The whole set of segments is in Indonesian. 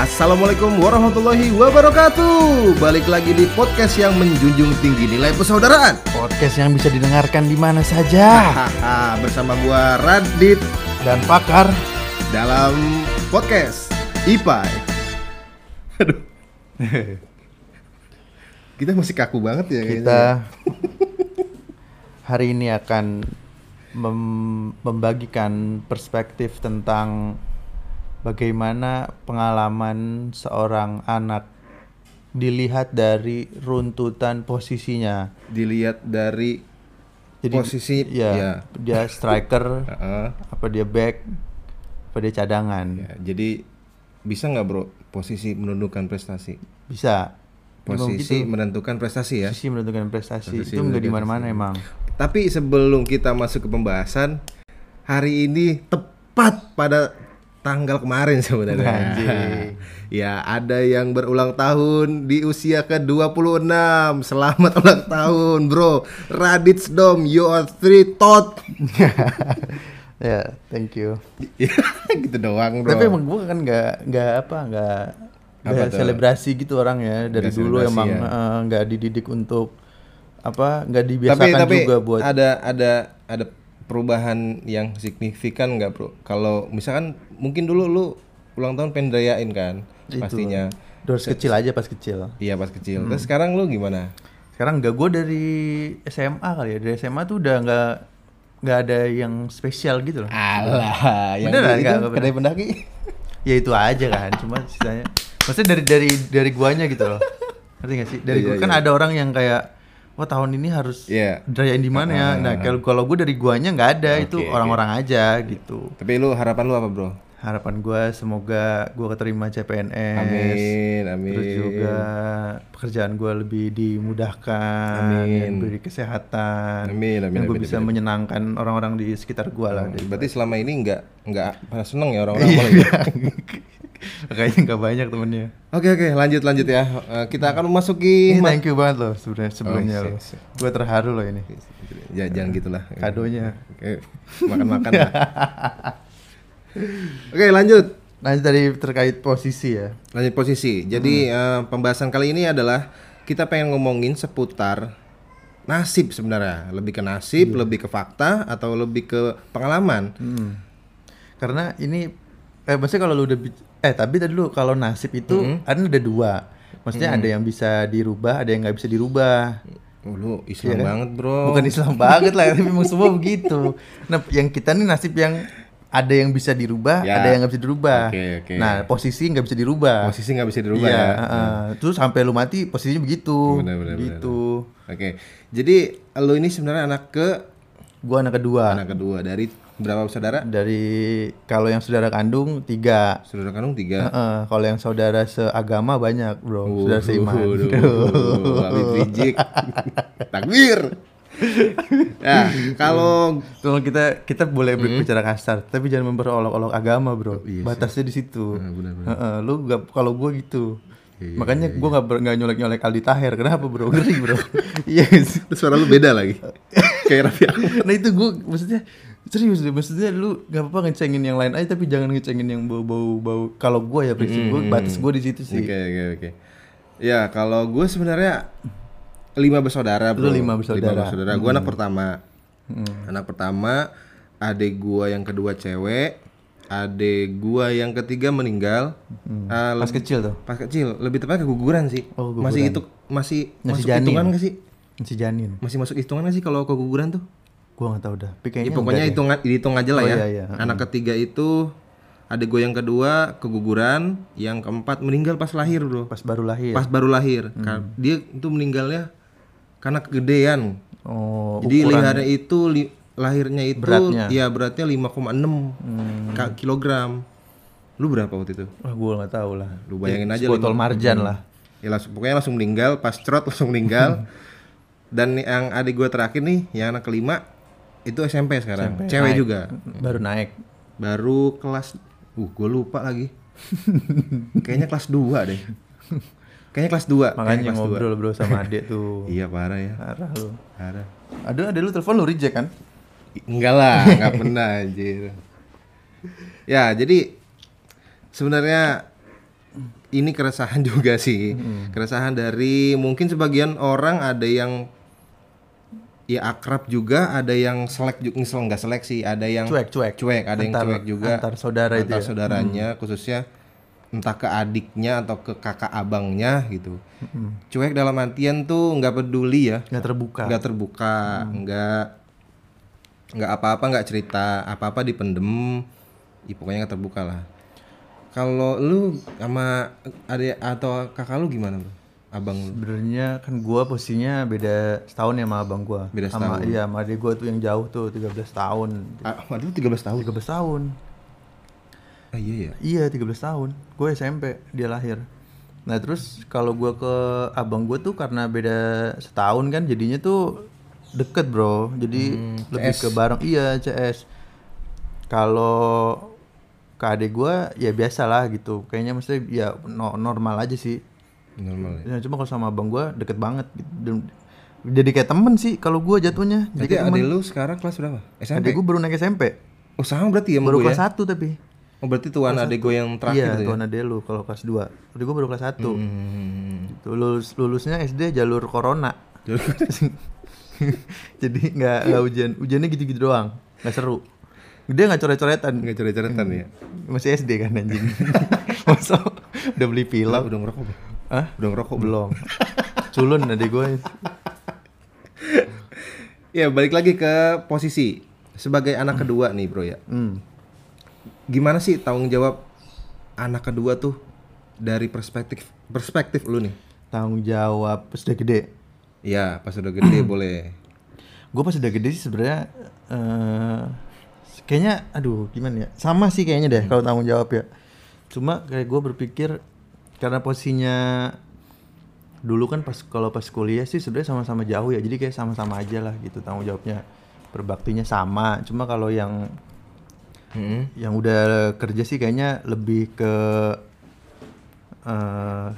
Assalamualaikum warahmatullahi wabarakatuh. Balik lagi di podcast yang menjunjung tinggi nilai persaudaraan. Podcast yang bisa didengarkan di mana saja bersama gua Radit dan pakar. dalam podcast IPAI. Aduh. Kita masih kaku banget ya. Kita hari ini akan mem- membagikan perspektif tentang bagaimana pengalaman seorang anak dilihat dari runtutan posisinya. dilihat dari Jadi posisi ya, ya. dia striker, apa dia back, apa dia cadangan. Ya, jadi bisa nggak bro posisi menentukan prestasi? Bisa. Posisi gitu. menentukan prestasi ya. Posisi menentukan prestasi Posisi itu nggak di mana-mana emang. Tapi sebelum kita masuk ke pembahasan, hari ini tepat pada tanggal kemarin sebenarnya. Anjing. ya, ada yang berulang tahun di usia ke-26. Selamat ulang tahun, Bro. Raditz Dom, you are three tot. ya, thank you. gitu doang, Bro. Tapi emang gue kan nggak nggak apa nggak Apa tuh? selebrasi gitu orang ya dari Nggak dulu emang ya? eh, nggak dididik untuk apa nggak tapi dibiasakan tapi juga buat ada ada ada perubahan yang signifikan nggak, Bro? Kalau misalkan mungkin dulu lu ulang tahun pengen rayain kan? Itu. Pastinya. doors kecil aja pas kecil. Iya, pas kecil. Hmm. Terus sekarang lu gimana? Sekarang nggak gue dari SMA kali ya dari SMA tuh udah nggak nggak ada yang spesial gitu loh. Alah, yang itu nggak, nggak kedai pendaki. ya itu aja kan cuma sisanya maksudnya dari dari dari guanya gitu loh ngerti gak sih dari Iya, gua kan iya. ada orang yang kayak wah tahun ini harus Iya. dirayain di mana ya nah kalau kalau gue dari guanya nggak ada itu Oke, orang-orang aja gitu Tapi lu harapan lu apa, Bro? Harapan gua semoga gua keterima CPNS Amin, amin. terus juga pekerjaan gua lebih dimudahkan Amin. diberi kesehatan Amin, amin, dan gue amin, bisa menyenangkan orang-orang di sekitar gua lah Berarti selama ini nggak nggak pernah seneng ya orang-orang Iya. ya? kayaknya nggak banyak temennya Oke oke lanjut lanjut ya. Eh, kita akan memasuki Ini ma- thank you banget loh sebenarnya sebelumnya Oh, loh. siap, siap. Gue terharu loh ini. Ya, jangan gitulah. Kadonya. Oke, makan-makan lah. Oke, lanjut. Nah tadi terkait posisi ya. Lanjut posisi. Jadi Hmm. eh, pembahasan kali ini adalah kita pengen ngomongin seputar nasib sebenarnya. Lebih ke nasib, Iya. lebih ke fakta atau lebih ke pengalaman. Hmm. Karena ini eh maksudnya kalau lu udah eh tapi tadi dulu kalau nasib itu Hmm. kan ada dua. Maksudnya ada yang bisa dirubah, ada yang nggak bisa dirubah. Oh, lu Islam kan? banget, Bro. Bukan Islam banget lah, tapi memang semua begitu. Nah, yang kita nih nasib yang ada yang bisa dirubah, Ya. ada yang nggak bisa dirubah. Oke, oke. Nah, posisi nggak bisa dirubah. Posisi nggak bisa dirubah iya, ya. heeh. Terus sampai lu mati posisinya begitu. Benar, benar, benar. gitu. Oke. Jadi lu ini sebenarnya anak ke Gua anak kedua. anak kedua dari berapa saudara? Dari kalau yang saudara kandung tiga. Saudara kandung tiga. Heeh, kalau yang saudara seagama banyak, bro. saudara seiman. Waduh, Rizik. Takbir. Ya, kalau Kalau kita kita boleh berbicara kasar, tapi jangan memperolok-olok agama, bro. Iya sih. Batasnya di situ. Nah. Heeh, lu gak, kalau gua gitu. Iya, Makanya gua nggak ber- nggak nyolek-nyolek Aldi Taher. Kenapa, bro? Ngeri, bro. Iya. sih. suara lu beda lagi. Kayak Raffi nah itu gua maksudnya serius deh. Maksudnya lu nggak apa-apa ngecengin yang lain aja, tapi jangan ngecengin yang bau-bau bau. Kalau gua ya prinsip gua batas gua di situ sih. Oke, oke, oke. Ya, kalau gue sebenarnya lima bersaudara, bro. Lu lima bersaudara. Gue anak pertama. Anak pertama, adik gua yang kedua cewek, adik gua yang ketiga meninggal. Ah, Pas lebih- kecil tuh. pas kecil, lebih tepatnya keguguran sih. Oh, keguguran. Masih itu masih Masih masuk janin. hitungan gak sih? Si janin. Masih masuk hitungan gak sih kalau keguguran tuh? Gua nggak tahu dah. Tapi Ya, pokoknya hitung dihitung aja lah Oh, ya. iya, iya. Anak ketiga itu adik gue yang kedua keguguran, yang keempat meninggal pas lahir, Bro. pas baru lahir. Pas baru lahir. Hmm. Dia itu meninggalnya karena kegedean. Oh, Jadi ukuran. itu li- lahirnya itu Beratnya. ya beratnya 5,6 Hmm. kilogram. Lu berapa waktu itu? Wah, gua nggak tahu lah. Lu bayangin aja Botol marjan lah. Ya langsung pokoknya langsung meninggal, pas trot langsung meninggal. Dan yang adik gue terakhir nih, yang anak kelima itu SMP sekarang, cewek Naik. juga. Baru naik. Baru kelas uh gue lupa lagi. Kayaknya kelas 2 deh. Kayaknya kelas 2. Makanya ngobrol bro sama adik tuh. Iya parah ya. Parah lu. Parah. Ada ada lu telepon lu reject kan? Enggak lah, enggak pernah anjir. Ya, jadi sebenarnya ini keresahan juga sih. Keresahan dari mungkin sebagian orang ada yang ya akrab juga, ada yang selek juga misal nggak selek sih, ada yang Cuek, cuek. cuek, ada yang Antar- cuek juga antar saudara itu antar ya? saudaranya khususnya entah ke adiknya atau ke kakak abangnya gitu. Cuek dalam artian tuh nggak peduli ya, nggak terbuka nggak terbuka, nggak nggak apa-apa nggak cerita, apa-apa dipendem, ya pokoknya nggak terbuka lah. Kalau lu sama adik atau kakak lu gimana bro? Abang lu? sebenarnya kan gua posisinya beda setahun ya sama abang gua Beda sama iya sama adik gua tuh yang jauh tuh 13 tahun Ah, waduh 13 tahun. 13 tahun Ah iya ya. Iya 13 tahun Gue SMP dia lahir Nah terus kalau gua ke abang gue tuh karena beda setahun kan jadinya tuh deket bro Jadi lebih ke bareng Iya CS Kalau ke adik gua ya biasa lah gitu Kayaknya maksudnya ya no- normal aja sih Normal ya. ya, Cuma kalau sama abang gua deket banget gitu. Jadi kayak temen sih kalau gua jatuhnya Jadi kayak adik lu sekarang kelas berapa? SMP? Adik gue baru naik SMP Oh sama berarti ya sama Baru gue kelas ya? 1 tapi Oh berarti tuan adik gue yang Iya terakhir tuh ya? tuan adek lu kalau kelas 2 Adik gue baru kelas 1 Hmm. Gitu, lulus lulusnya SD jalur corona jadi nggak nggak ujian ujiannya gitu-gitu doang nggak seru dia nggak coret-coretan Nggak coret-coretan ya? masih SD kan anjing masa udah beli pilok udah ngerokok belum? Hah? Udah ngerokok belum? culun adek gue Ya balik lagi ke posisi sebagai anak kedua nih bro ya. hmm. Gimana sih tanggung jawab anak kedua tuh dari perspektif perspektif lu nih? tanggung jawab pas udah gede. Ya pas udah gede boleh. gue pas udah gede sih sebenarnya eh kayaknya aduh gimana ya? Sama sih kayaknya deh kalau tanggung jawab ya. Cuma kayak gue berpikir karena posisinya dulu kan pas kalau pas kuliah sih sebenarnya sama-sama jauh ya. Jadi kayak sama-sama aja lah gitu tanggung jawabnya. Berbaktinya sama. Cuma kalau yang Hmm. yang udah kerja sih kayaknya lebih ke eh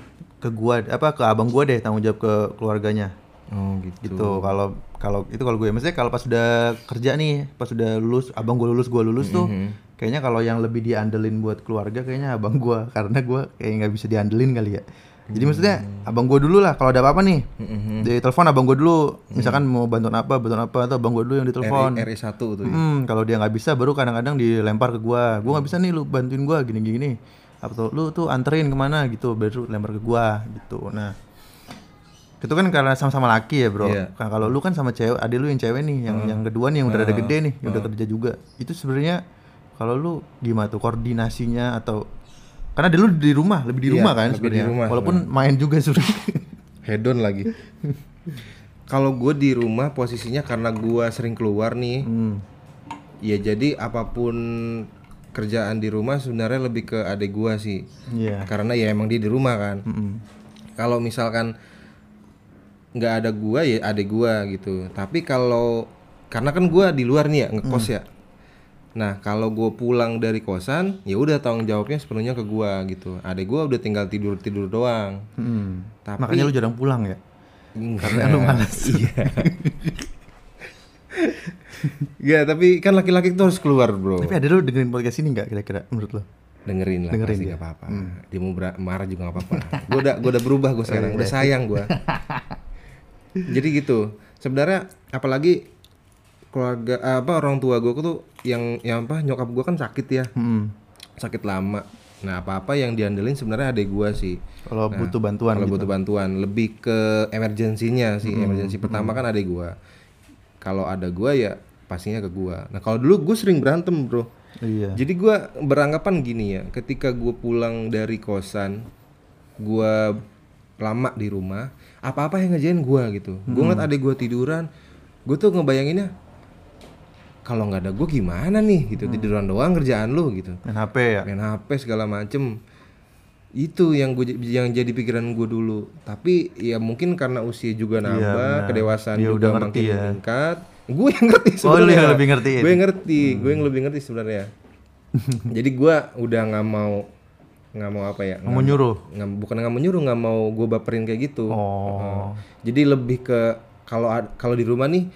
ke gua apa ke abang gua deh tanggung jawab ke keluarganya. Oh gitu. gitu. Kalau kalau itu kalau gue maksudnya kalau pas udah kerja nih pas udah lulus abang gue lulus gue lulus tuh kayaknya kalau yang lebih diandelin buat keluarga kayaknya abang gue karena gue kayak nggak bisa diandelin kali ya jadi maksudnya abang gue dulu lah kalau ada apa-apa nih di telepon abang gue dulu misalkan mau bantuan apa bantuan apa atau abang gue dulu yang ditelepon RI, RI 1 tuh ya. Hmm, kalau dia nggak bisa baru kadang-kadang dilempar ke gua. Gua nggak bisa nih lu bantuin gua gini-gini. Atau lu tuh anterin ke mana gitu baru lempar ke gua gitu. Nah itu kan karena sama-sama laki ya bro. Iya. Nah, kalau lu kan sama cewek, adik lu yang cewek nih, yang yang kedua nih yang udah ada gede nih, yang udah kerja juga. Itu sebenarnya kalau lu gimana tuh koordinasinya atau karena dia lu di rumah, lebih di Iya, rumah kan lebih di sebenarnya. rumah Walaupun main juga sebenarnya. Hedon lagi. Kalau gue di rumah posisinya karena gue sering keluar nih, hmm. ya jadi apa pun kerjaan di rumah sebenarnya lebih ke adik gue sih. Iya. Karena ya emang dia di rumah kan. Mm-mm. Kalau misalkan nggak ada gua ya adik gua gitu. Tapi kalau karena kan gua di luar nih ya ngekos ya. Nah kalau gue pulang dari kosan, ya udah tanggung jawabnya sepenuhnya ke gua gitu. Adik gua udah tinggal tidur tidur doang. Hmm. Tapi Makanya lu jarang pulang ya. karena lu malas. Iya. Ya tapi kan laki-laki tuh harus keluar bro. Tapi ada lu dengerin podcast ini nggak kira-kira menurut lu? dengerin lah Dengerin pasti dia. nggak apa-apa. Dia mau marah juga nggak apa-apa. gue udah gue udah berubah gue sekarang, udah sayang gue. Jadi gitu. Sebenarnya apalagi keluarga apa orang tua gue tuh yang yang apa nyokap gue kan sakit ya, Hmm. sakit lama. Nah apa-apa yang diandelin sebenarnya adek gue sih. Kalau butuh bantuan Kalau gitu. butuh bantuan, lebih ke emergensinya sih. Emergensi pertama kan adek gue. Kalau ada gue ya pastinya ke gue. Nah kalau dulu gue sering berantem bro. Iya. Jadi gua beranggapan gini ya, ketika gue pulang dari kosan, gua lama di rumah, apa-apa yang ngerjain gua gitu. Gue ngeliat adek gua tiduran, gue tuh ngebayanginnya, kalau nggak ada gue gimana nih gitu, tiduran doang kerjaan lu gitu, Main HP ya. main HP segala macem. Itu yang gue yang jadi pikiran gue dulu. Tapi ya mungkin karena usia juga nambah, benar. kedewasaan Dia juga udah ngerti makin ya. meningkat. Gue yang ngerti Oh, lu sebenarnya. yang lebih ngertiin. Gue yang ngerti, gue yang lebih ngerti sebenarnya. Jadi gue udah nggak mau nggak mau apa ya? Mau nyuruh. nggak bukan nggak mau nyuruh, nggak mau gue baperin kayak gitu. Oh. Jadi lebih ke kalau kalau di rumah nih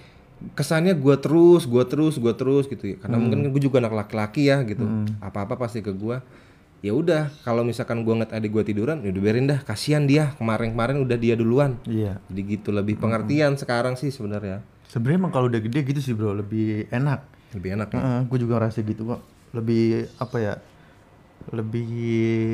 kesannya gue terus, gue terus, gue terus gitu ya. Karena mungkin gue juga anak laki-laki ya gitu. Apa-apa pasti ke gue. ya udah kalau misalkan gua ngeliat adik gua tiduran ya udah biarin dah kasihan dia kemarin-kemarin udah dia duluan Iya. jadi gitu lebih pengertian sekarang sih sebenarnya Sebenarnya emang kalau udah gede gitu sih bro, lebih enak. lebih enak ya. gue juga ngerasa gitu kok. Lebih apa ya? Lebih,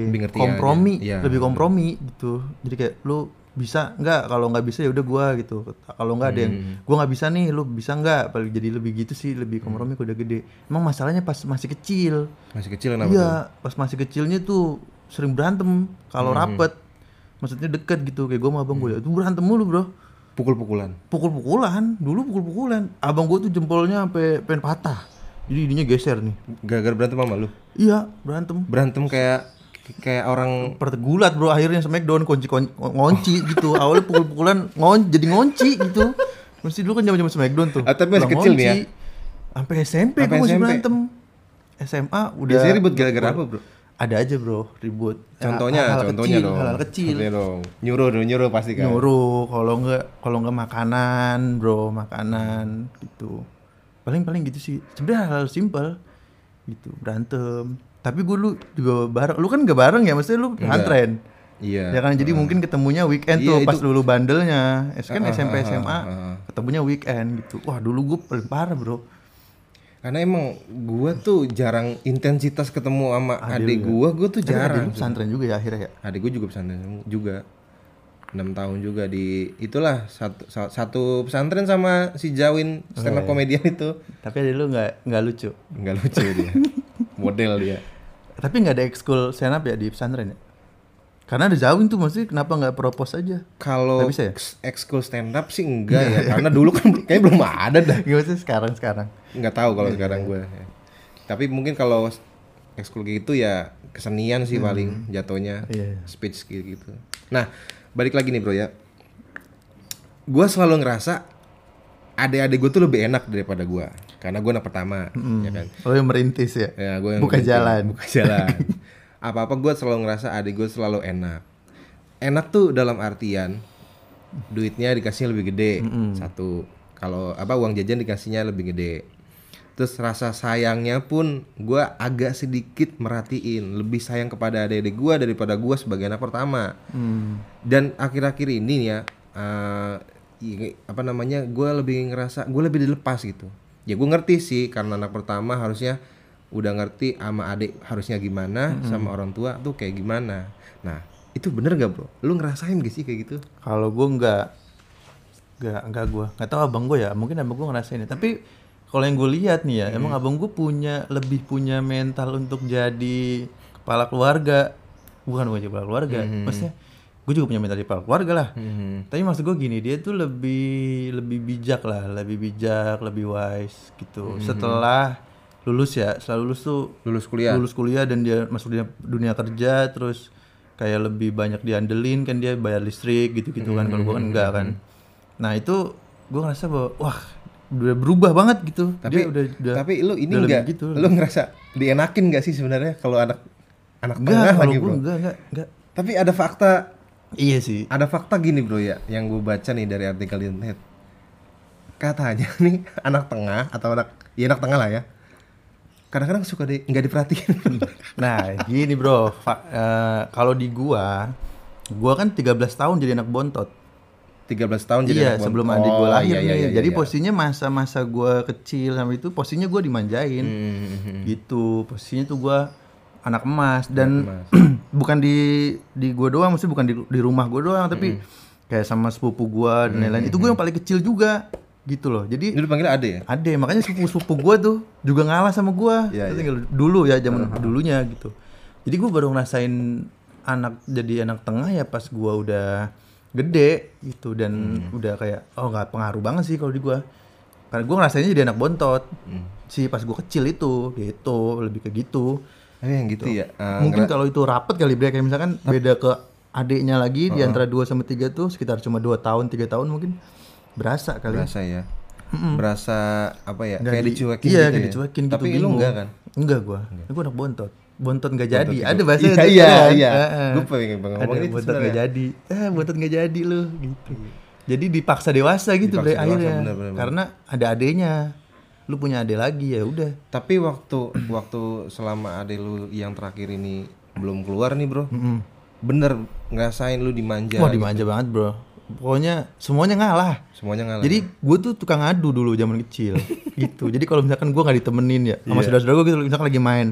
Lebih ngerti kompromi. Iya. lebih kompromi gitu. Jadi kayak lu bisa nggak? Kalau nggak bisa ya udah gua gitu. Kalau nggak ada yang Hmm. gua nggak bisa nih, lu bisa nggak? Paling jadi lebih gitu sih, lebih kompromi kalau udah gede. Emang masalahnya pas masih kecil. masih kecil kenapa tuh? Iya, pas masih kecilnya tuh sering berantem kalau Hmm. rapet. Maksudnya deket gitu kayak gua sama abang gue. Itu berantem mulu, Bro. pukul-pukulan Pukul-pukulan, dulu pukul-pukulan. Abang gue tuh jempolnya sampai pengen patah. Jadi ininya geser nih. gara-gara berantem sama lu Iya, berantem. berantem kayak kayak orang Pertegulat bro, akhirnya smackdown kunci ngonci gitu. Awalnya pukul-pukulan ngon jadi ngonci gitu. Mesti dulu kan zaman-zaman smackdown tuh. Ah, tapi masih kecil nih ya? Sampai SMP gue masih berantem. SMA udah biasanya ribut gara-gara apa bro? Ada aja bro. Ribut. Contohnya hal, contohnya kecil, dong. hal, kecil. Contohnya dong. Nyuruh dong nyuruh pasti kan. Nyuruh kalau nggak kalau nggak makanan bro. Makanan gitu. Paling paling gitu sih. Sebenarnya hal, -hal simpel gitu. Berantem tapi gue lu juga bareng lu kan gak bareng ya maksudnya lu pesantren iya. Ya kan jadi mungkin ketemunya weekend tuh Iya, pas itu- dulu bandelnya. Es kan Ah, SMP SMA ah, ah. ketemunya weekend gitu. Wah dulu gue paling parah bro. Karena emang gua tuh jarang intensitas ketemu sama adik gua gua tuh Tapi adik jarang lu pesantren juga ya akhirnya ya? Adik gua juga pesantren juga enam tahun juga di itulah satu sa- satu pesantren sama si Jawin stand up komedian itu. Tapi adik lu nggak nggak lucu? Nggak lucu dia. Model dia Tapi nggak ada ekskul stand up ya di pesantren ya? Karena ada Zawin tuh maksudnya kenapa nggak propose aja? kalau ya? ekskul stand up sih enggak ya karena dulu kan kayaknya belum ada dah Gimana sih sekarang sekarang? nggak tahu Iya, kalau sekarang gue tapi mungkin kalau ekskul gitu ya kesenian sih paling jatuhnya Hmm. Iya, iya. speech gitu nah balik lagi nih bro ya gue selalu ngerasa adik-adik gue tuh lebih enak daripada gue karena gue anak pertama ya kan? Oh yang merintis ya? ya gue Buka jalan. buka jalan. Apa apa gue selalu ngerasa adik gue selalu enak. Enak tuh dalam artian duitnya dikasihnya lebih gede satu. Kalau apa uang jajan dikasihnya lebih gede. Terus rasa sayangnya pun gue agak sedikit merhatiin lebih sayang kepada adik-adik gue daripada gue sebagai anak pertama. Hmm. dan akhir-akhir ini ya i- apa namanya gue lebih ngerasa gue lebih dilepas gitu ya gue ngerti sih karena anak pertama harusnya udah ngerti sama adik harusnya gimana sama orang tua tuh kayak gimana nah itu bener gak bro lu ngerasain gak sih kayak gitu Kalau gue nggak nggak nggak gue nggak tahu abang gue ya mungkin abang gue ngerasain ya. Tapi kalau yang gue lihat nih ya Hmm. emang abang gue punya lebih punya mental untuk jadi kepala keluarga bukan jadi kepala keluarga Hmm. maksudnya gue juga punya mental kepala keluarga lah. Tapi maksud gue gini dia tuh lebih lebih bijak lah lebih bijak lebih wise gitu. Setelah lulus ya setelah lulus tuh lulus kuliah? lulus kuliah dan dia masuk dunia, dunia kerja terus kayak lebih banyak diandelin kan dia bayar listrik gitu-gitu kan. Kalau gue kan enggak kan. nah itu gue ngerasa bahwa wah udah berubah banget gitu. Tapi dia udah udah tapi lu ini udah enggak? gitu. Lu ngerasa dienakin gak sih sebenarnya kalau anak anak enggak tengah kalau lagi gue bro? enggak enggak enggak. Tapi ada fakta iya sih. Ada fakta gini bro ya yang gue baca nih dari artikel di internet. Katanya nih anak tengah atau anak ya anak tengah lah ya. Kadang-kadang suka di nggak diperhatiin. Nah gini bro. Fa- eh, kalau di gua gua kan 13 tahun jadi anak bontot. 13 tahun jadi iya anak bon- sebelum adik gua Oh, lahir iya, iya, nih. iya, jadi iya. posisinya masa-masa gua kecil sama itu posisinya gua dimanjain. Hmm, gitu. Posisinya tuh gua anak emas dan emas. bukan di di gua doang maksudnya bukan di, di rumah gua doang tapi Hmm. kayak sama sepupu gua dan lain-lain itu gua yang paling kecil juga gitu loh jadi ini dipanggil ade ya Ade, makanya sepupu-sepupu gua tuh juga ngalah sama gua. Ngerti nggak lu? Dulu ya zaman dulunya gitu. Jadi gua baru ngerasain anak jadi anak tengah ya pas gua udah gede gitu dan Hmm. udah kayak oh nggak pengaruh banget sih kalau di gua. Karena gua ngerasainnya jadi anak bontot. Hmm. Si pas gua kecil itu gitu, lebih ke gitu. Tapi yang gitu ya eh, Mungkin kalau itu rapet kali Bre, kayak misalkan beda ke adiknya lagi di antara 2 sama 3 tuh sekitar cuma 2 tahun, 3 tahun mungkin berasa kali. berasa ya berasa apa ya Nggak kayak di- dicuekin iya, gitu kayak ya dicuekin gitu tapi lu bingung. enggak kan Enggak gua. Gua anak bontot. Bontot nggak jadi. Bontot Ada gitu. bahasa iya iya iya gue Gue pengen pengen Ada ngomong itu bontot nggak sebenarnya. jadi. Eh, bontot nggak jadi lu gitu. Jadi dipaksa dewasa gitu Dipaksa bre dewasa, akhirnya. bener, bener, bener. Karena ada adenya. Lu punya ade lagi ya udah. tapi waktu waktu selama ade lu yang terakhir ini belum keluar nih bro Mm-mm. bener ngerasain lu dimanja Wah dimanja banget bro. Pokoknya semuanya ngalah. semuanya ngalah Jadi gue tuh tukang adu dulu zaman kecil gitu. Jadi kalau misalkan gue nggak ditemenin ya sama saudara-saudara gue gitu, misalkan lagi main,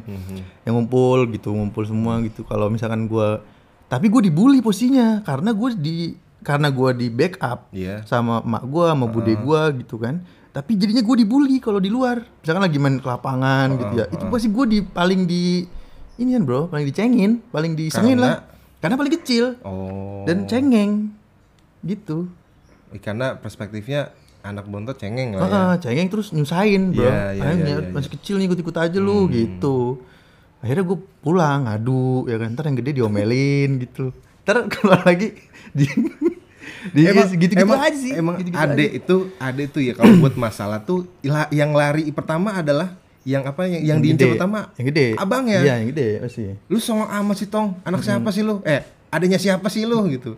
yang ngumpul gitu, ngumpul semua gitu. Kalau misalkan gue, tapi gue dibully posisinya karena gue di karena gue di backup Iya. sama emak gue, sama bude gue gitu kan. Tapi jadinya gue dibully kalau di luar. Misalkan lagi main ke lapangan gitu ya. Itu pasti gue di paling di ini kan bro, paling dicengin, paling disengin Karena? lah. Karena paling kecil oh dan cengeng gitu. karena perspektifnya anak bontot cengeng lah ya Heeh, cengeng terus nyusahin bro. Iya, iya, Akhirnya iya, iya, masih kecil nih ikut-ikut aja lu gitu. Akhirnya gue pulang ngadu ya kan. Ntar yang gede diomelin gitu. Ntar keluar lagi di di gitu-gitu emang, aja sih. Emang gitu-gitu ade aja. itu ade tuh ya kalau buat masalah tuh yang lari pertama adalah yang apa yang yang diincar gede. pertama Yang gede. abang ya Iya, yang gede pasti. lu songong amat sih tong anak siapa sih lu eh adanya siapa sih lu gitu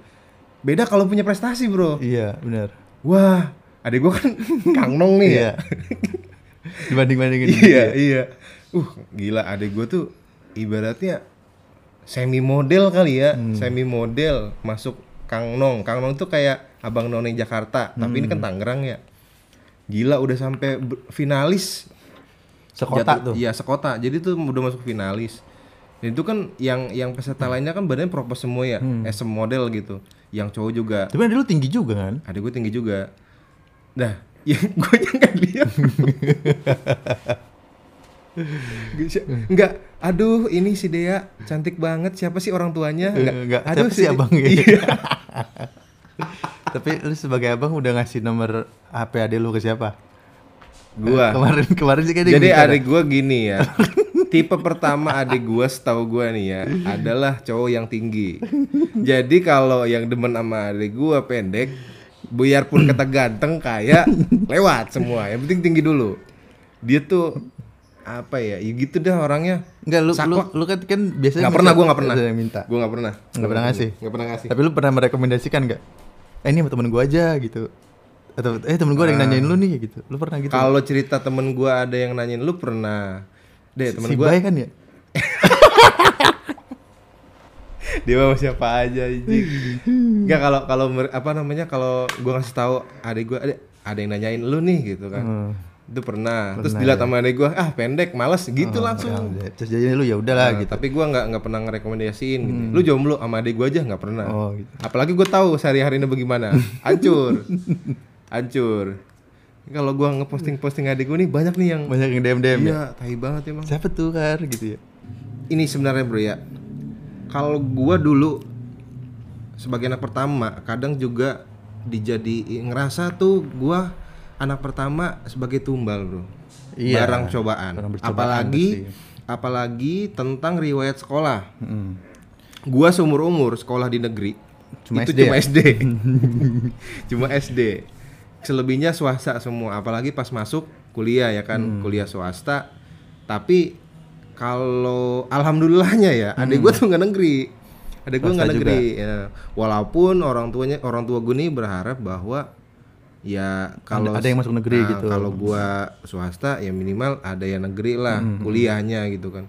beda kalau punya prestasi bro Iya, benar. wah adek gua kan kang nong nih ya Iya. Dibanding-bandingin. iya iya uh gila adek gua tuh ibaratnya semi model kali ya Hmm. semi model masuk kang nong kang nong tuh kayak abang none Jakarta tapi ini kan Hmm. Tangerang ya gila udah sampai finalis Sekota Jatuh- tuh. Iya sekota. Jadi tuh udah masuk finalis. Dan itu kan yang yang peserta lainnya kan badannya propos semua ya, Hmm. SM model gitu. Yang cowok juga. Tapi ada lu tinggi juga kan? Ada gue tinggi juga. Dah, yang gue yang nggak lihat. Enggak, aduh ini si Dea cantik banget. Siapa sih orang tuanya? Enggak, Enggak, aduh si- abang ya? Iya. Tapi lu sebagai abang udah ngasih nomor HP ade lu ke siapa? Gua. Kemarin kemarin sih kayaknya Jadi minta adik gue gini ya. Tipe pertama adik gue setahu gue nih ya adalah cowok yang tinggi. Jadi kalau yang demen sama adik gue pendek, biarpun kata ganteng kayak lewat semua. Yang penting tinggi dulu. Dia tuh apa ya? Ya gitu dah orangnya. Enggak lu lu, lu kan kan biasanya Nggak pernah, gua nggak pernah. ada minta. Gue nggak pernah. Nggak pernah ngasih? Nggak pernah ngasih. Tapi lu pernah merekomendasikan enggak? Eh ini sama temen gua aja gitu. Atau eh temen gua ada yang nanyain lu nih gitu. Lu pernah gitu? Kalau cerita temen gue ada yang nanyain lu pernah. Deh temen si gue kan ya? dia mau siapa aja anjing. Enggak kalau kalau apa namanya kalau gua ngasih tahu adik gua ada ada yang nanyain lu nih gitu kan. Hmm. Itu pernah. Terus dilihat sama adik gua, ah pendek, males gitu langsung. Ya, Terus jadi lu ya udahlah Nah, gitu. Tapi gua nggak nggak pernah ngerekomendasiin gitu. Lu jomblo sama adik gua aja nggak pernah. Oh gitu. Apalagi gua tahu sehari-hari ini bagaimana. Hancur. Hancur. Kalau gua ngeposting-posting adik gua nih banyak nih yang Banyak yang DM-DM ya. Iya, tai banget emang. Siapa tuh Kar gitu ya? ini sebenarnya bro ya kalau gua dulu sebagai anak pertama kadang juga dijadi ngerasa tuh gua anak pertama sebagai tumbal bro. Iya, barang cobaan. Barang apalagi pasti. apalagi tentang riwayat sekolah. Mm. gua seumur umur sekolah di negeri Cuma itu SD cuma ya? SD cuma SD selebihnya swasta semua apalagi pas masuk kuliah ya kan? Hmm. kuliah swasta. Tapi kalau alhamdulillahnya ya adik Hmm. gua tuh nggak negeri. Adik gua nggak negeri ya. Walaupun orang tuanya orang tua gue nih berharap bahwa ya kalau ada yang masuk negeri Nah, gitu. kalau gua swasta ya minimal ada yang negeri lah Hmm, kuliahnya gitu kan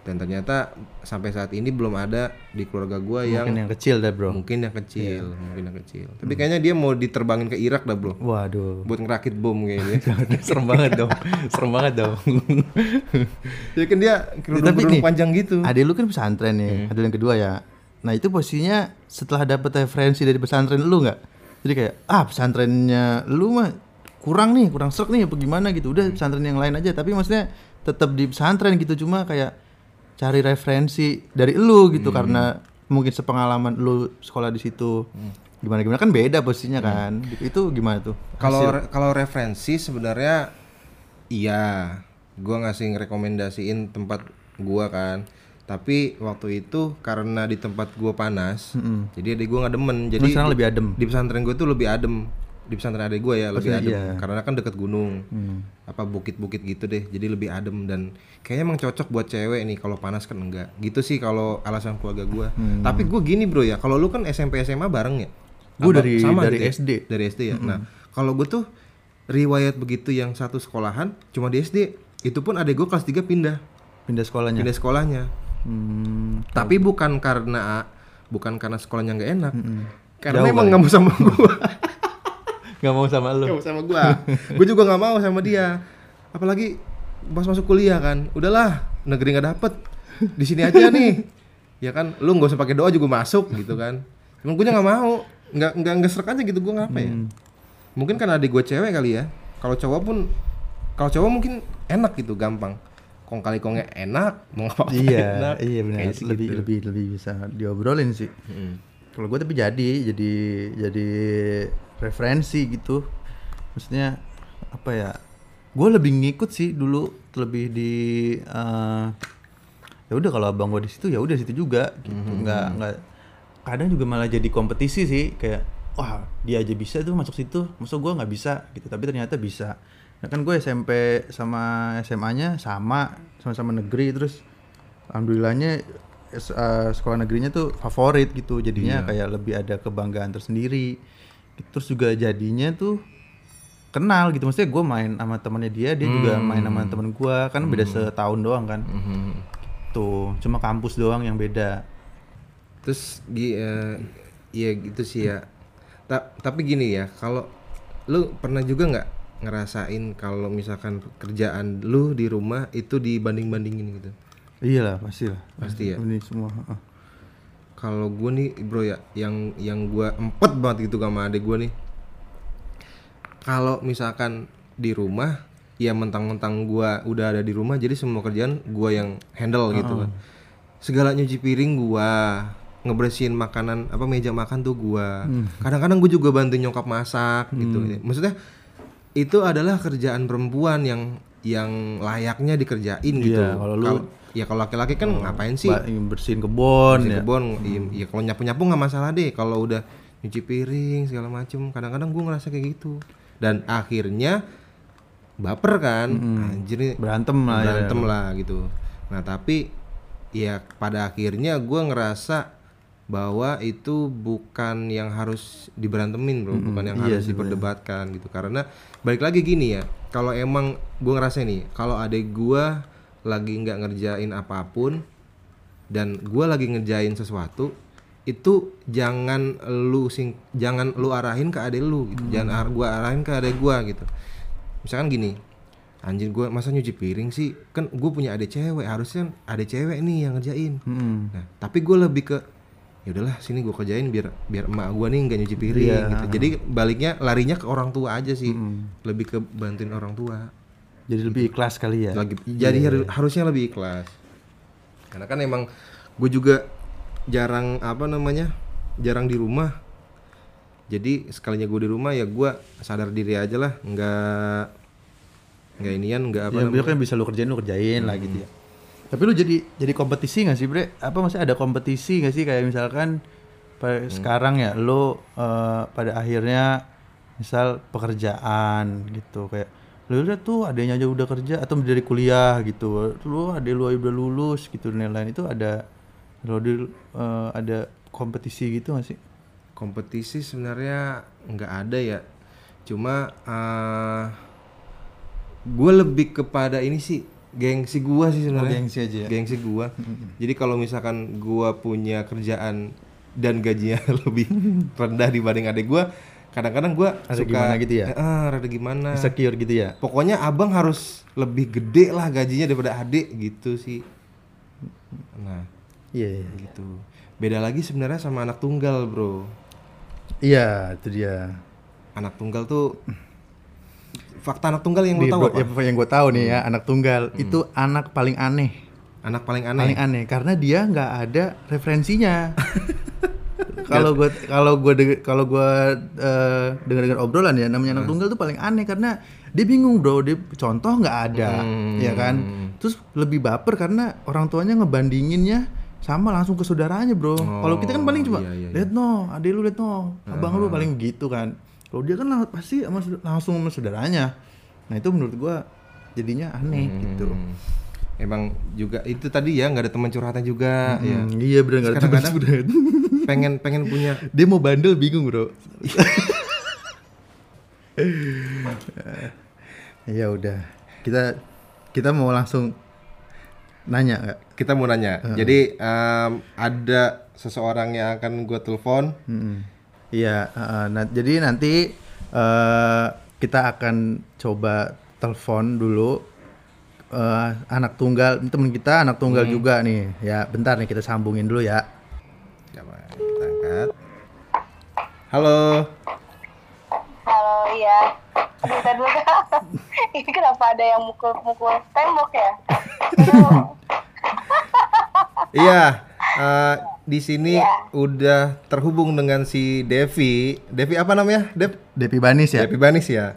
dan ternyata sampai saat ini belum ada di keluarga gua yang Mungkin yang kecil dah bro. mungkin yang kecil Iya. mungkin yang kecil Hmm. tapi kayaknya dia mau diterbangin ke Irak dah bro Waduh. buat ngerakit bom kayaknya serem banget dong. Serem banget dong. jadi kan dia kerudung Tapi nih, panjang gitu Adik lu kan pesantren nih, Hmm. adik yang kedua ya. Nah itu posisinya setelah dapet referensi dari pesantren lu nggak? Jadi kayak ah pesantrennya lu mah kurang nih, kurang serak nih apa gimana gitu. Udah pesantren yang lain aja. Tapi maksudnya tetap di pesantren gitu cuma kayak cari referensi dari lu gitu Hmm. karena mungkin sepengalaman lu sekolah di situ. Gimana gimana kan beda posisinya kan. Itu gimana tuh? Hmm. kalau re- kalau referensi sebenarnya iya gua ngasih rekomendasiin tempat gua kan tapi waktu itu karena di tempat gua panas jadi adik gua nggak demen. Jadi sekarang lebih adem. di pesantren gue tuh lebih adem. Di pesantren adik gue ya lebih Maksudnya adem. iya. karena kan deket gunung. Hmm. apa bukit-bukit gitu deh. Jadi lebih adem dan kayaknya emang cocok buat cewek nih. Kalau panas kan enggak. Gitu sih kalau alasan keluarga gue Hmm. tapi gue gini bro ya. Kalau lu kan SMP SMA bareng ya? Gua dari- dari deh, SD. dari SD ya? Nah kalau gue tuh riwayat begitu yang satu sekolahan cuma di SD itu pun adik gue kelas 3 pindah. Pindah sekolahnya. pindah sekolahnya Hmm. Tapi bukan karena bukan karena sekolahnya nggak enak. Karena Jauh emang nggak mau sama gua. Gak mau sama lu. Nggak mau sama gua. gua juga nggak mau sama dia. Apalagi pas masuk kuliah kan. Udahlah, negeri nggak dapet. Di sini aja nih. Ya kan, lu nggak usah pakai doa juga masuk gitu kan. Cuman gue nggak mau. Nggak nggak nggak serak aja gitu gua ngapa ya? Mungkin karena adik gue cewek kali ya. Kalau cowok pun kalau cowok mungkin enak gitu, gampang. Kong kali kongnya enak, mau ngapa iya, enak. iya benar. Lebih gitu. lebih lebih bisa diobrolin sih. Mm. Kalau gue tapi jadi jadi jadi referensi gitu. Maksudnya apa ya? Gue lebih ngikut sih dulu lebih di eh, ya udah kalau abang gue di situ ya udah situ juga gitu. Nggak nggak kadang juga malah jadi kompetisi sih kayak wah dia aja bisa tuh masuk situ, masa gue nggak bisa gitu. Tapi ternyata bisa. Nah kan gue SMP sama SMA-nya sama sama-sama negeri terus alhamdulillahnya eh, sekolah negerinya tuh favorit gitu. Jadinya kayak lebih ada kebanggaan tersendiri. Terus juga jadinya tuh kenal gitu. Maksudnya gue main sama temannya dia dia juga main sama temen gue. Kan beda setahun doang kan. Mhm. tuh cuma kampus doang yang beda. Terus gi- eh, iya gitu sih ya. Ta- tapi gini ya, kalau lu pernah juga nggak ngerasain kalau misalkan kerjaan lu di rumah itu dibanding-bandingin gitu? iyalah pasti lah Pasti ya. ini semua. Kalau gue nih bro ya, yang yang gue empet banget gitu sama adik gue nih. Kalau misalkan di rumah, ya mentang-mentang gue udah ada di rumah, jadi semua kerjaan gue yang handle gitu kan. Segala nyuci piring gue, ngebersihin makanan apa meja makan tuh gue. Kadang-kadang gue juga bantu nyokap masak gitu. Maksudnya itu adalah kerjaan perempuan yang yang layaknya dikerjain gitu. Iya, kalau lu- ya kalau laki-laki kan ngapain sih? Bersihin kebon Bersihin ya? kebon iya, iya, kalau nyapu nyapu nggak masalah deh kalau udah nyuci piring segala macem. Kadang-kadang gue ngerasa kayak gitu. Dan akhirnya baper kan? Anjir nih. Berantem lah ya. berantem lah gitu. Nah tapi ya pada akhirnya gue ngerasa bahwa itu bukan yang harus diberantemin bro. Bukan yang iya harus diperdebatkan gitu. Karena balik lagi gini ya kalau emang gue ngerasa nih kalau adek gue lagi nggak ngerjain apa pun dan gue lagi ngerjain sesuatu itu jangan lu sing jangan lu arahin ke adek lu gitu. jangan ar gua arahin ke adek gua gitu. Misalkan gini anjing gua masa nyuci piring sih? Kan gue punya adek cewek harusnya adek cewek nih yang ngerjain. Mm-mm. nah tapi gue lebih ke ya udahlah sini gue kerjain biar biar emak gua nih nggak nyuci piring Iya. gitu. Jadi baliknya larinya ke orang tua aja sih. Lebih ke bantuin orang tua. Jadi lebih ikhlas kali ya? Lagi jadi haru- harusnya lebih ikhlas. Karena kan emang gue juga jarang apa namanya jarang di rumah. Jadi sekalinya gue di rumah ya gue sadar diri aja lah. Nggak nggak inian nggak apa ya namanya. yang bisa lu kerjain lu kerjain lah gitu ya tapi lu jadi jadi kompetisi gak sih bre? Apa maksudnya ada kompetisi gak sih? Kayak misalkan pa- sekarang ya lu eh, pada akhirnya misal pekerjaan gitu kayak lu lihat tuh adanya aja udah kerja atau dari kuliah gitu. Lu ada lu udah lulus gitu dan lain-lain. Itu ada lu di, eh, ada kompetisi gitu gak sih? Kompetisi sebenarnya nggak ada ya. Cuma eh gue lebih kepada ini sih gengsi gue sih sebenarnya. Oh, gengsi aja ya? gengsi gue jadi kalau misalkan gue punya kerjaan dan gajinya lebih rendah dibanding adik gue kadang-kadang gue Rada suka gimana gitu ya? Eh, eh, rada gimana. Insecure gitu ya? Pokoknya abang harus lebih gede lah gajinya daripada adik gitu sih. Nah iya iya. gitu. Beda lagi sebenarnya sama anak tunggal bro. Iya itu dia. Anak tunggal tuh fakta anak tunggal yang lo tahu apa? ya, yang gue tahu nih ya anak tunggal. Itu anak paling aneh. Anak paling aneh. paling aneh karena dia nggak ada referensinya. Kalau gue kalau gue kalau gue dengar dengar obrolan ya namanya anak tunggal tuh paling aneh karena dia bingung bro. Dia contoh nggak ada Hmm. ya kan? Terus lebih baper karena orang tuanya ngebandinginnya sama langsung ke saudaranya bro. Kalau kita kan paling cuma iya, iya, lihat no adik lu lihat no. Abang lu paling gitu kan kalau dia kan pasti langsung sama saudaranya nah itu menurut gua jadinya aneh gitu Hmm. Emang juga itu tadi ya nggak ada teman curhatnya juga ya. Hmm, iya bener nggak ada teman saudaranya. Pengen pengen punya dia mau bandel bingung bro ya udah kita kita mau langsung nanya nggak? kita mau nanya. Jadi em, ada seseorang yang akan gue telepon. Mm-mm. Iya, heeh. nah, jadi nanti eh, kita akan coba telepon dulu eh, anak tunggal ini temen kita anak tunggal juga nih. Ya, bentar nih kita sambungin dulu ya. Coba kita angkat. Halo. Halo, iya. Bentar dulu. Ini kenapa ada yang mukul-mukul tembok ya? Iya. Eh, di sini Iya. udah terhubung dengan si Devi. Devi apa namanya? Dev? Depi Banis ya. Devi Banis ya.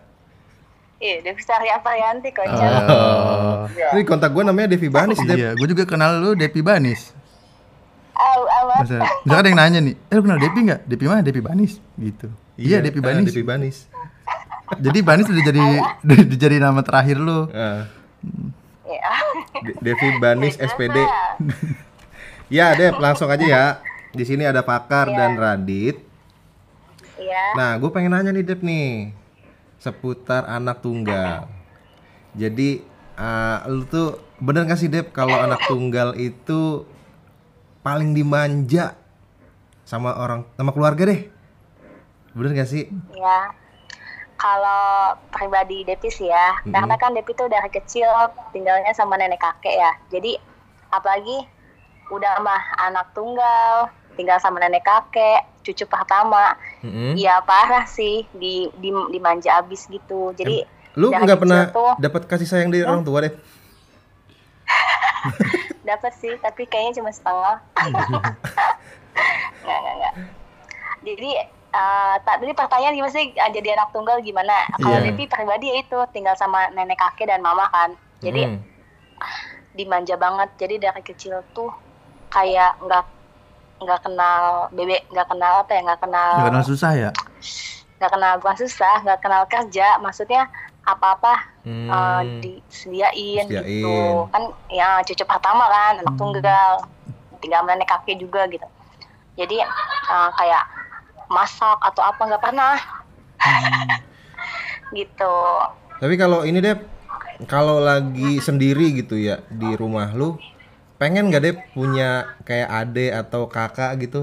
Iya, Devi Sari Aprianti kocak. Oh. Ini kontak gue namanya Devi Banis, Dev. Iya, gue juga kenal lu Depi Banis. Masa, misalkan ada yang nanya nih, eh lu kenal Depi nggak? Depi mana? Depi Banis, gitu. Iya, Depi ah, Banis. Devi Banis. Jadi Banis udah jadi udah jadi nama terakhir lu. Iya. De- Devi Banis SPD. Ya, Dev, langsung aja ya. Di sini ada Pakar Iya. dan Radit. Iya. Nah, gue pengen nanya nih, Dev nih. Seputar anak tunggal. Jadi, ah, lu tuh bener gak sih, Dev, kalau anak tunggal itu paling dimanja sama orang, sama keluarga deh? Bener gak sih? Ya, kalau pribadi Depi sih ya, Mm-mm. karena kan Depi tuh dari kecil tinggalnya sama nenek kakek ya. Jadi apalagi udah mah anak tunggal, tinggal sama nenek kakek, cucu pertama, Mm-mm. ya parah sih di, di dimanja abis gitu. Jadi Lu nggak kecil pernah dapat kasih sayang dari orang tua, Dev? dapat sih, tapi kayaknya cuma setengah. Nggak, nggak, nggak. Jadi eh, tak tadi pertanyaan gimana sih ah, jadi anak tunggal gimana? Kalau Iya. Devi pribadi ya itu tinggal sama nenek kakek dan mama kan. Jadi Mm. dimanja banget. Jadi dari kecil tuh kayak nggak nggak kenal bebek, nggak kenal apa ya, nggak kenal Gak kenal susah ya? nggak kenal bukan susah, nggak kenal kerja. Maksudnya apa-apa Hmm. eh, disediain, Disediain. gitu. Kan ya cucu pertama kan, anak tunggal. Tinggal sama nenek kakek juga gitu. Jadi eh, kayak masak atau apa nggak pernah. gitu. Tapi kalau ini deh, kalau lagi sendiri gitu ya di rumah lu, pengen nggak deh punya kayak ade atau kakak gitu?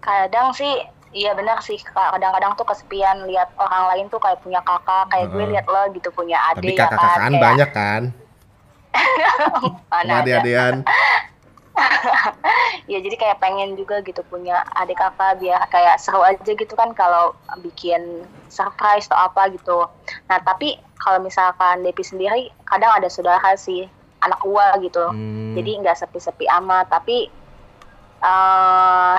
kadang sih iya benar sih kadang-kadang tuh kesepian lihat orang lain tuh kayak punya kakak kayak gue Heeh. lihat lo gitu punya Tapi adik ya kan banyak kan? mana Sama ada. ade-adean. ya jadi kayak pengen juga gitu punya adik kakak biar kayak seru aja gitu kan kalau bikin surprise atau apa gitu nah tapi kalau misalkan Depi sendiri kadang ada saudara sih anak gua gitu Hmm. jadi nggak sepi-sepi amat tapi eh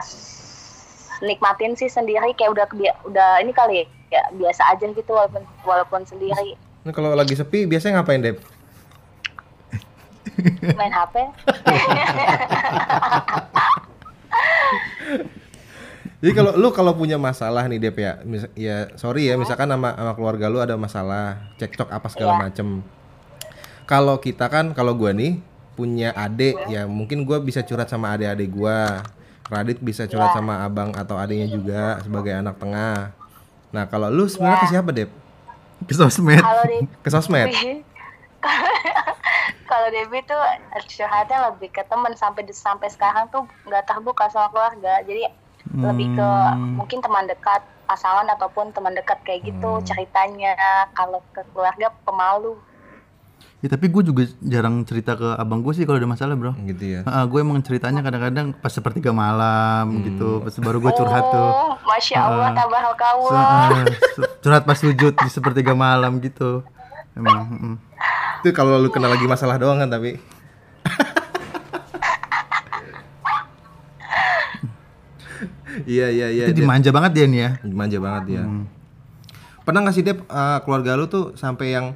nikmatin sih sendiri kayak udah udah ini kali ya biasa aja gitu walaupun walaupun sendiri Nah, kalau lagi sepi biasanya ngapain deh? main HP Jadi kalau lu kalau punya masalah nih Dep ya, ya sorry ya misalkan sama sama keluarga lu ada masalah, cekcok apa segala Iya. macem. Kalau kita kan kalau gua nih punya adik ya mungkin gua bisa curhat sama adik-adik gua. Radit bisa curhat Iya. sama abang atau adiknya juga sebagai anak tengah. Nah, kalau lu sebenarnya Iya. ke siapa, Dep? Ke sosmed. di Ke sosmed. kalau Debbie tuh curhatnya lebih ke temen sampai sampai sekarang tuh nggak terbuka sama keluarga jadi lebih ke Hmm. mungkin teman dekat pasangan ataupun teman dekat kayak gitu Hmm. ceritanya kalau ke keluarga pemalu Ya tapi gue juga jarang cerita ke abang gue sih kalau ada masalah bro. Gitu ya. gue emang ceritanya kadang-kadang pas sepertiga malam gitu, pas baru gue curhat tuh. oh masya allah Ah. uh, So, tabarakallah ah, su- curhat pas sujud di sepertiga malam gitu. Emang. mm. Itu kalau lu kena lagi masalah doang kan tapi. Iya iya iya. Itu dimanja banget dia nih ya. Manja banget ya. Hmm. Pernah gak sih Dep eh, keluarga lu tuh sampai yang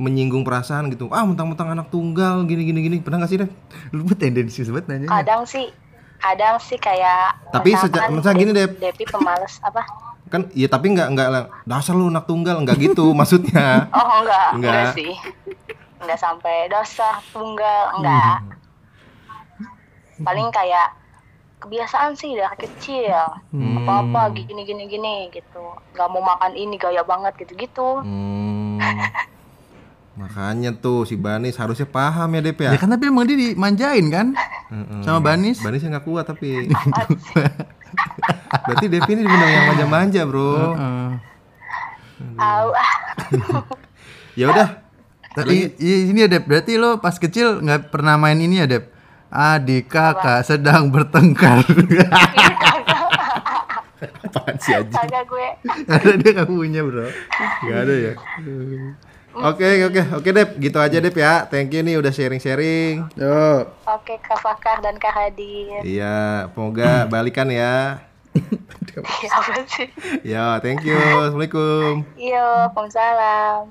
menyinggung perasaan gitu? Ah mentang-mentang anak tunggal gini gini gini. Pernah gak sih Dep? Lu tendensi banget nanya. kadang sih kadang sih kayak Tapi misalkan seja- misal gini, Dep. Debbie pemalas apa Kan iya tapi nggak nggak. Dasar lu anak tunggal nggak gitu maksudnya. Oh enggak, enggak, Enggak. sih. Enggak sampai dosa tunggal, enggak. Paling kayak kebiasaan sih dari kecil. Hmm. Apa-apa gini gini gini gitu. Enggak mau makan ini gaya banget gitu-gitu. Hmm. Makanya tuh si Banis harusnya paham ya Dep ya. Ya kan tapi emang dia dimanjain kan Mm-mm. sama Banis. Banisnya nggak kuat tapi. Berarti Dep ini dibilang yang manja-manja bro. Ya udah. Tapi i- ini ya Dep, berarti lo pas kecil nggak pernah main ini ya Dep? Adik kakak sedang bertengkar. Apaan sih aja? kagak gue. Karena dia nggak punya bro. Gak ada ya. Oke oke oke Dep, gitu aja Dep ya. Thank you nih udah sharing-sharing. Yo. Oke, Kak Fakar dan Kak Hadir. Iya, semoga balikan ya. Iya, apa sih? Ya, thank you. Assalamualaikum. Iya, Waalaikumsalam.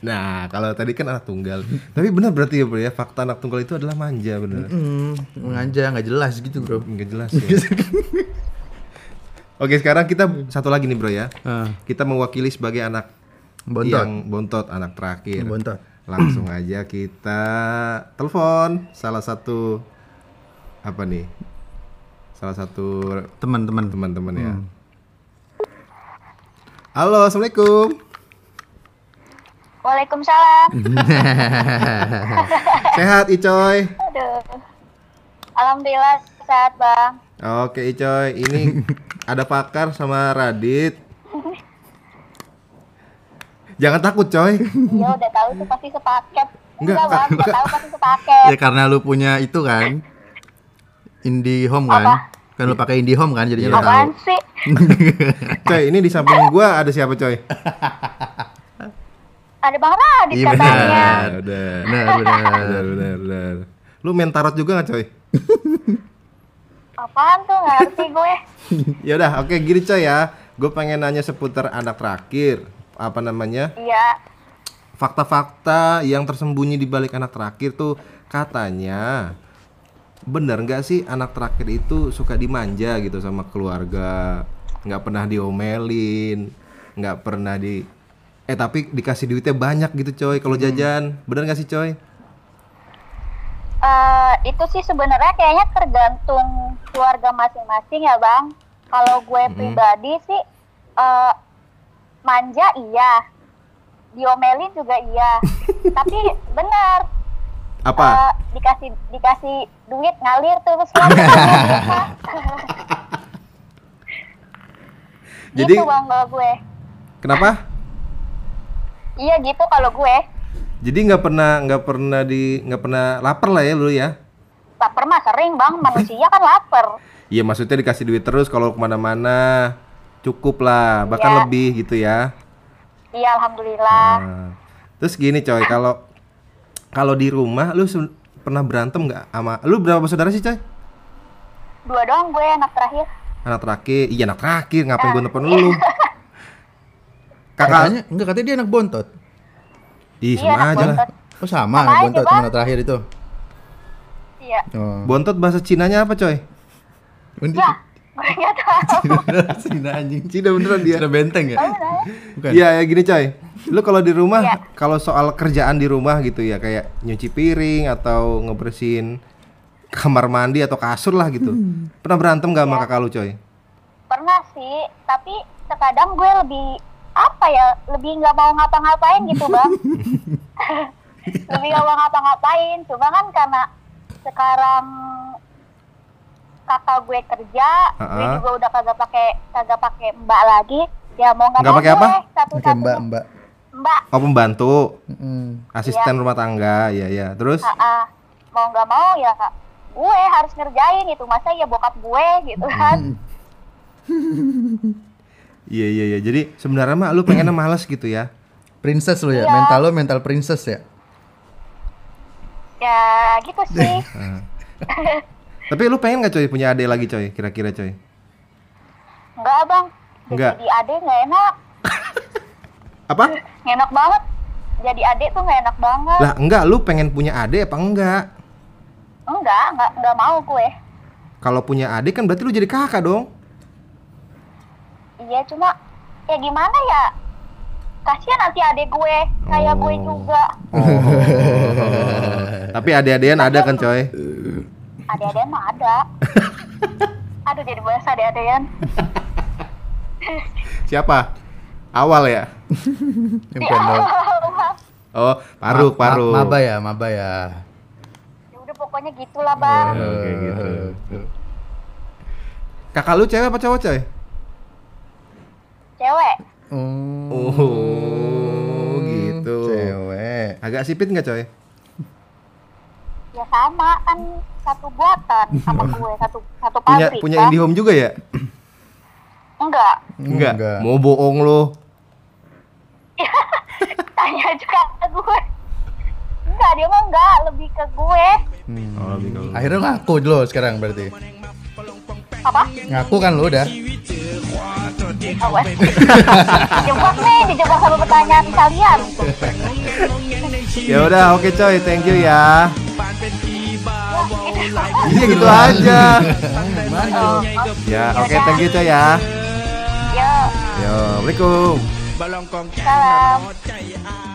Nah, kalau tadi kan anak tunggal. Tapi benar berarti ya bro ya, fakta anak tunggal itu adalah manja bener. Hmm, menganja nggak jelas gitu bro. Nggak jelas ya. Oke, sekarang kita satu lagi nih bro ya. Ah, Kita mewakili sebagai anak bontot. yang bontot, anak terakhir. Bontot. Langsung aja kita telepon salah satu apa nih? Salah satu Teman-teman. teman-teman ya. Halo, assalamualaikum. Waalaikumsalam. Sehat Icoy. Aduh. Alhamdulillah sehat, Bang. Oke Icoy, ini ada Pakar sama Radit. Jangan takut coy. Iya, udah tahu tuh pasti sepaket. Enggak, Enggak, tahu pasti sepaket. ya karena lu punya itu kan. IndiHome kan. Kan lu pakai IndiHome kan jadinya lu tahu. Apaan sih? Coy, ini di samping gua ada siapa coy? Ada Bang Radit Iya, katanya. benar. Benar, benar. Benar, benar, benar. Lu main tarot juga gak coy? Apaan tuh? Nggak ngerti gue. ya udah, oke gini coy ya. Gue pengen nanya seputar anak terakhir. Apa namanya? Iya. Fakta-fakta yang tersembunyi di balik anak terakhir tuh katanya bener nggak sih anak terakhir itu suka dimanja gitu sama keluarga nggak pernah diomelin nggak pernah di eh tapi dikasih duitnya banyak gitu coy kalau jajan bener nggak sih coy Eh, itu sih sebenarnya kayaknya tergantung keluarga masing-masing ya bang. Kalau gue pribadi sih eh, manja iya, diomelin juga iya. Tapi benar apa eh, dikasih dikasih duit ngalir terus. Jadi- gitu bang kalau gue. kenapa Iya gitu kalau gue. jadi nggak pernah nggak pernah di nggak pernah lapar lah ya lu ya Lapar mah sering bang, manusia kan lapar. Iya maksudnya dikasih duit terus kalau ke mana-mana cukup lah bahkan Iya. lebih gitu ya Iya alhamdulillah. Nah, terus gini coy, kalau kalau di rumah lu pernah berantem nggak sama lu berapa saudara sih coy? Dua doang gue anak terakhir. Anak terakhir, iya anak terakhir ngapain gue nelfon lu? Kakak, Katanya enggak katanya dia anak bontot. ih Iya sama anak aja lah. bontot. Oh sama Sama anak aja, bontot Bang. teman terakhir itu. Iya. Oh. Bontot bahasa Cinanya apa coy? Ya, gue nggak tahu. Cina anjing. Cina beneran dia. Cina benteng ya? Bukan. Iya ya gini coy. Lu kalau di rumah, Iya. kalau soal kerjaan di rumah gitu ya kayak nyuci piring atau ngebersihin kamar mandi atau kasur lah gitu. Pernah berantem gak sama Iya. kakak lu coy? Pernah sih, tapi terkadang gue lebih apa ya, lebih nggak mau ngapa-ngapain gitu bang. lebih nggak mau ngapa-ngapain, cuma kan karena sekarang kakak gue kerja, gue Ha-ha. juga udah kagak pakai kagak pakai mbak lagi, ya mau nggak pakai apa? gue satu Oke mbak mbak. mbak, Oh pembantu, Mm. asisten rumah tangga, ya ya. Terus? ha mau nggak mau ya kak, gue harus ngerjain itu masa ya bokap gue gitu kan. Iya iya iya. Jadi sebenarnya mah lu pengennya males gitu ya. Princess lo ya, Iya. mental lo mental princess ya. Ya gitu sih. Tapi lu pengen gak coy punya adik lagi coy? Kira-kira coy? Enggak bang. Enggak. Jadi adik nggak enak. Apa? Nggak enak banget. Jadi adik tuh nggak enak banget. Lah enggak, lu pengen punya adik apa enggak? Enggak, enggak, enggak mau gue. Kalau punya adik kan berarti lu jadi kakak dong. Iya cuma ya gimana ya? Kasihan nanti adik gue, kayak gue Oh. juga. Tapi adik-adikan ada kan coy? Adik-adikan mah ada. Aduh jadi bahas adik-adikan. Siapa? Awal ya? Yang pendek. Oh, paruk, Ma- ma- paruk. maba ya, maba ya. Ya udah pokoknya gitulah bang. Oh, kayak gitu. Kakak lu cewek apa cowok, coy? Cewek. Oh, Oh, gitu. Cewek. Agak sipit nggak, coy? Ya sama kan satu buatan sama gue satu satu Punya pabrik punya kan? IndiHome juga ya? Enggak. Enggak. Enggak. Mau bohong lo. Tanya juga ke gue. Enggak dia mah enggak lebih ke gue. Hmm. Oh, lebih ke lu. Akhirnya ngaku lo sekarang berarti. Apa? Ngaku kan lo udah. Wes. dijebak nih, dijebak sama pertanyaan kalian. Ya udah, oke coy, thank you ya. Ya, Iya gitu aja. Ya, oke, thank you coy ya. ya, Yo, Assalamualaikum. salam.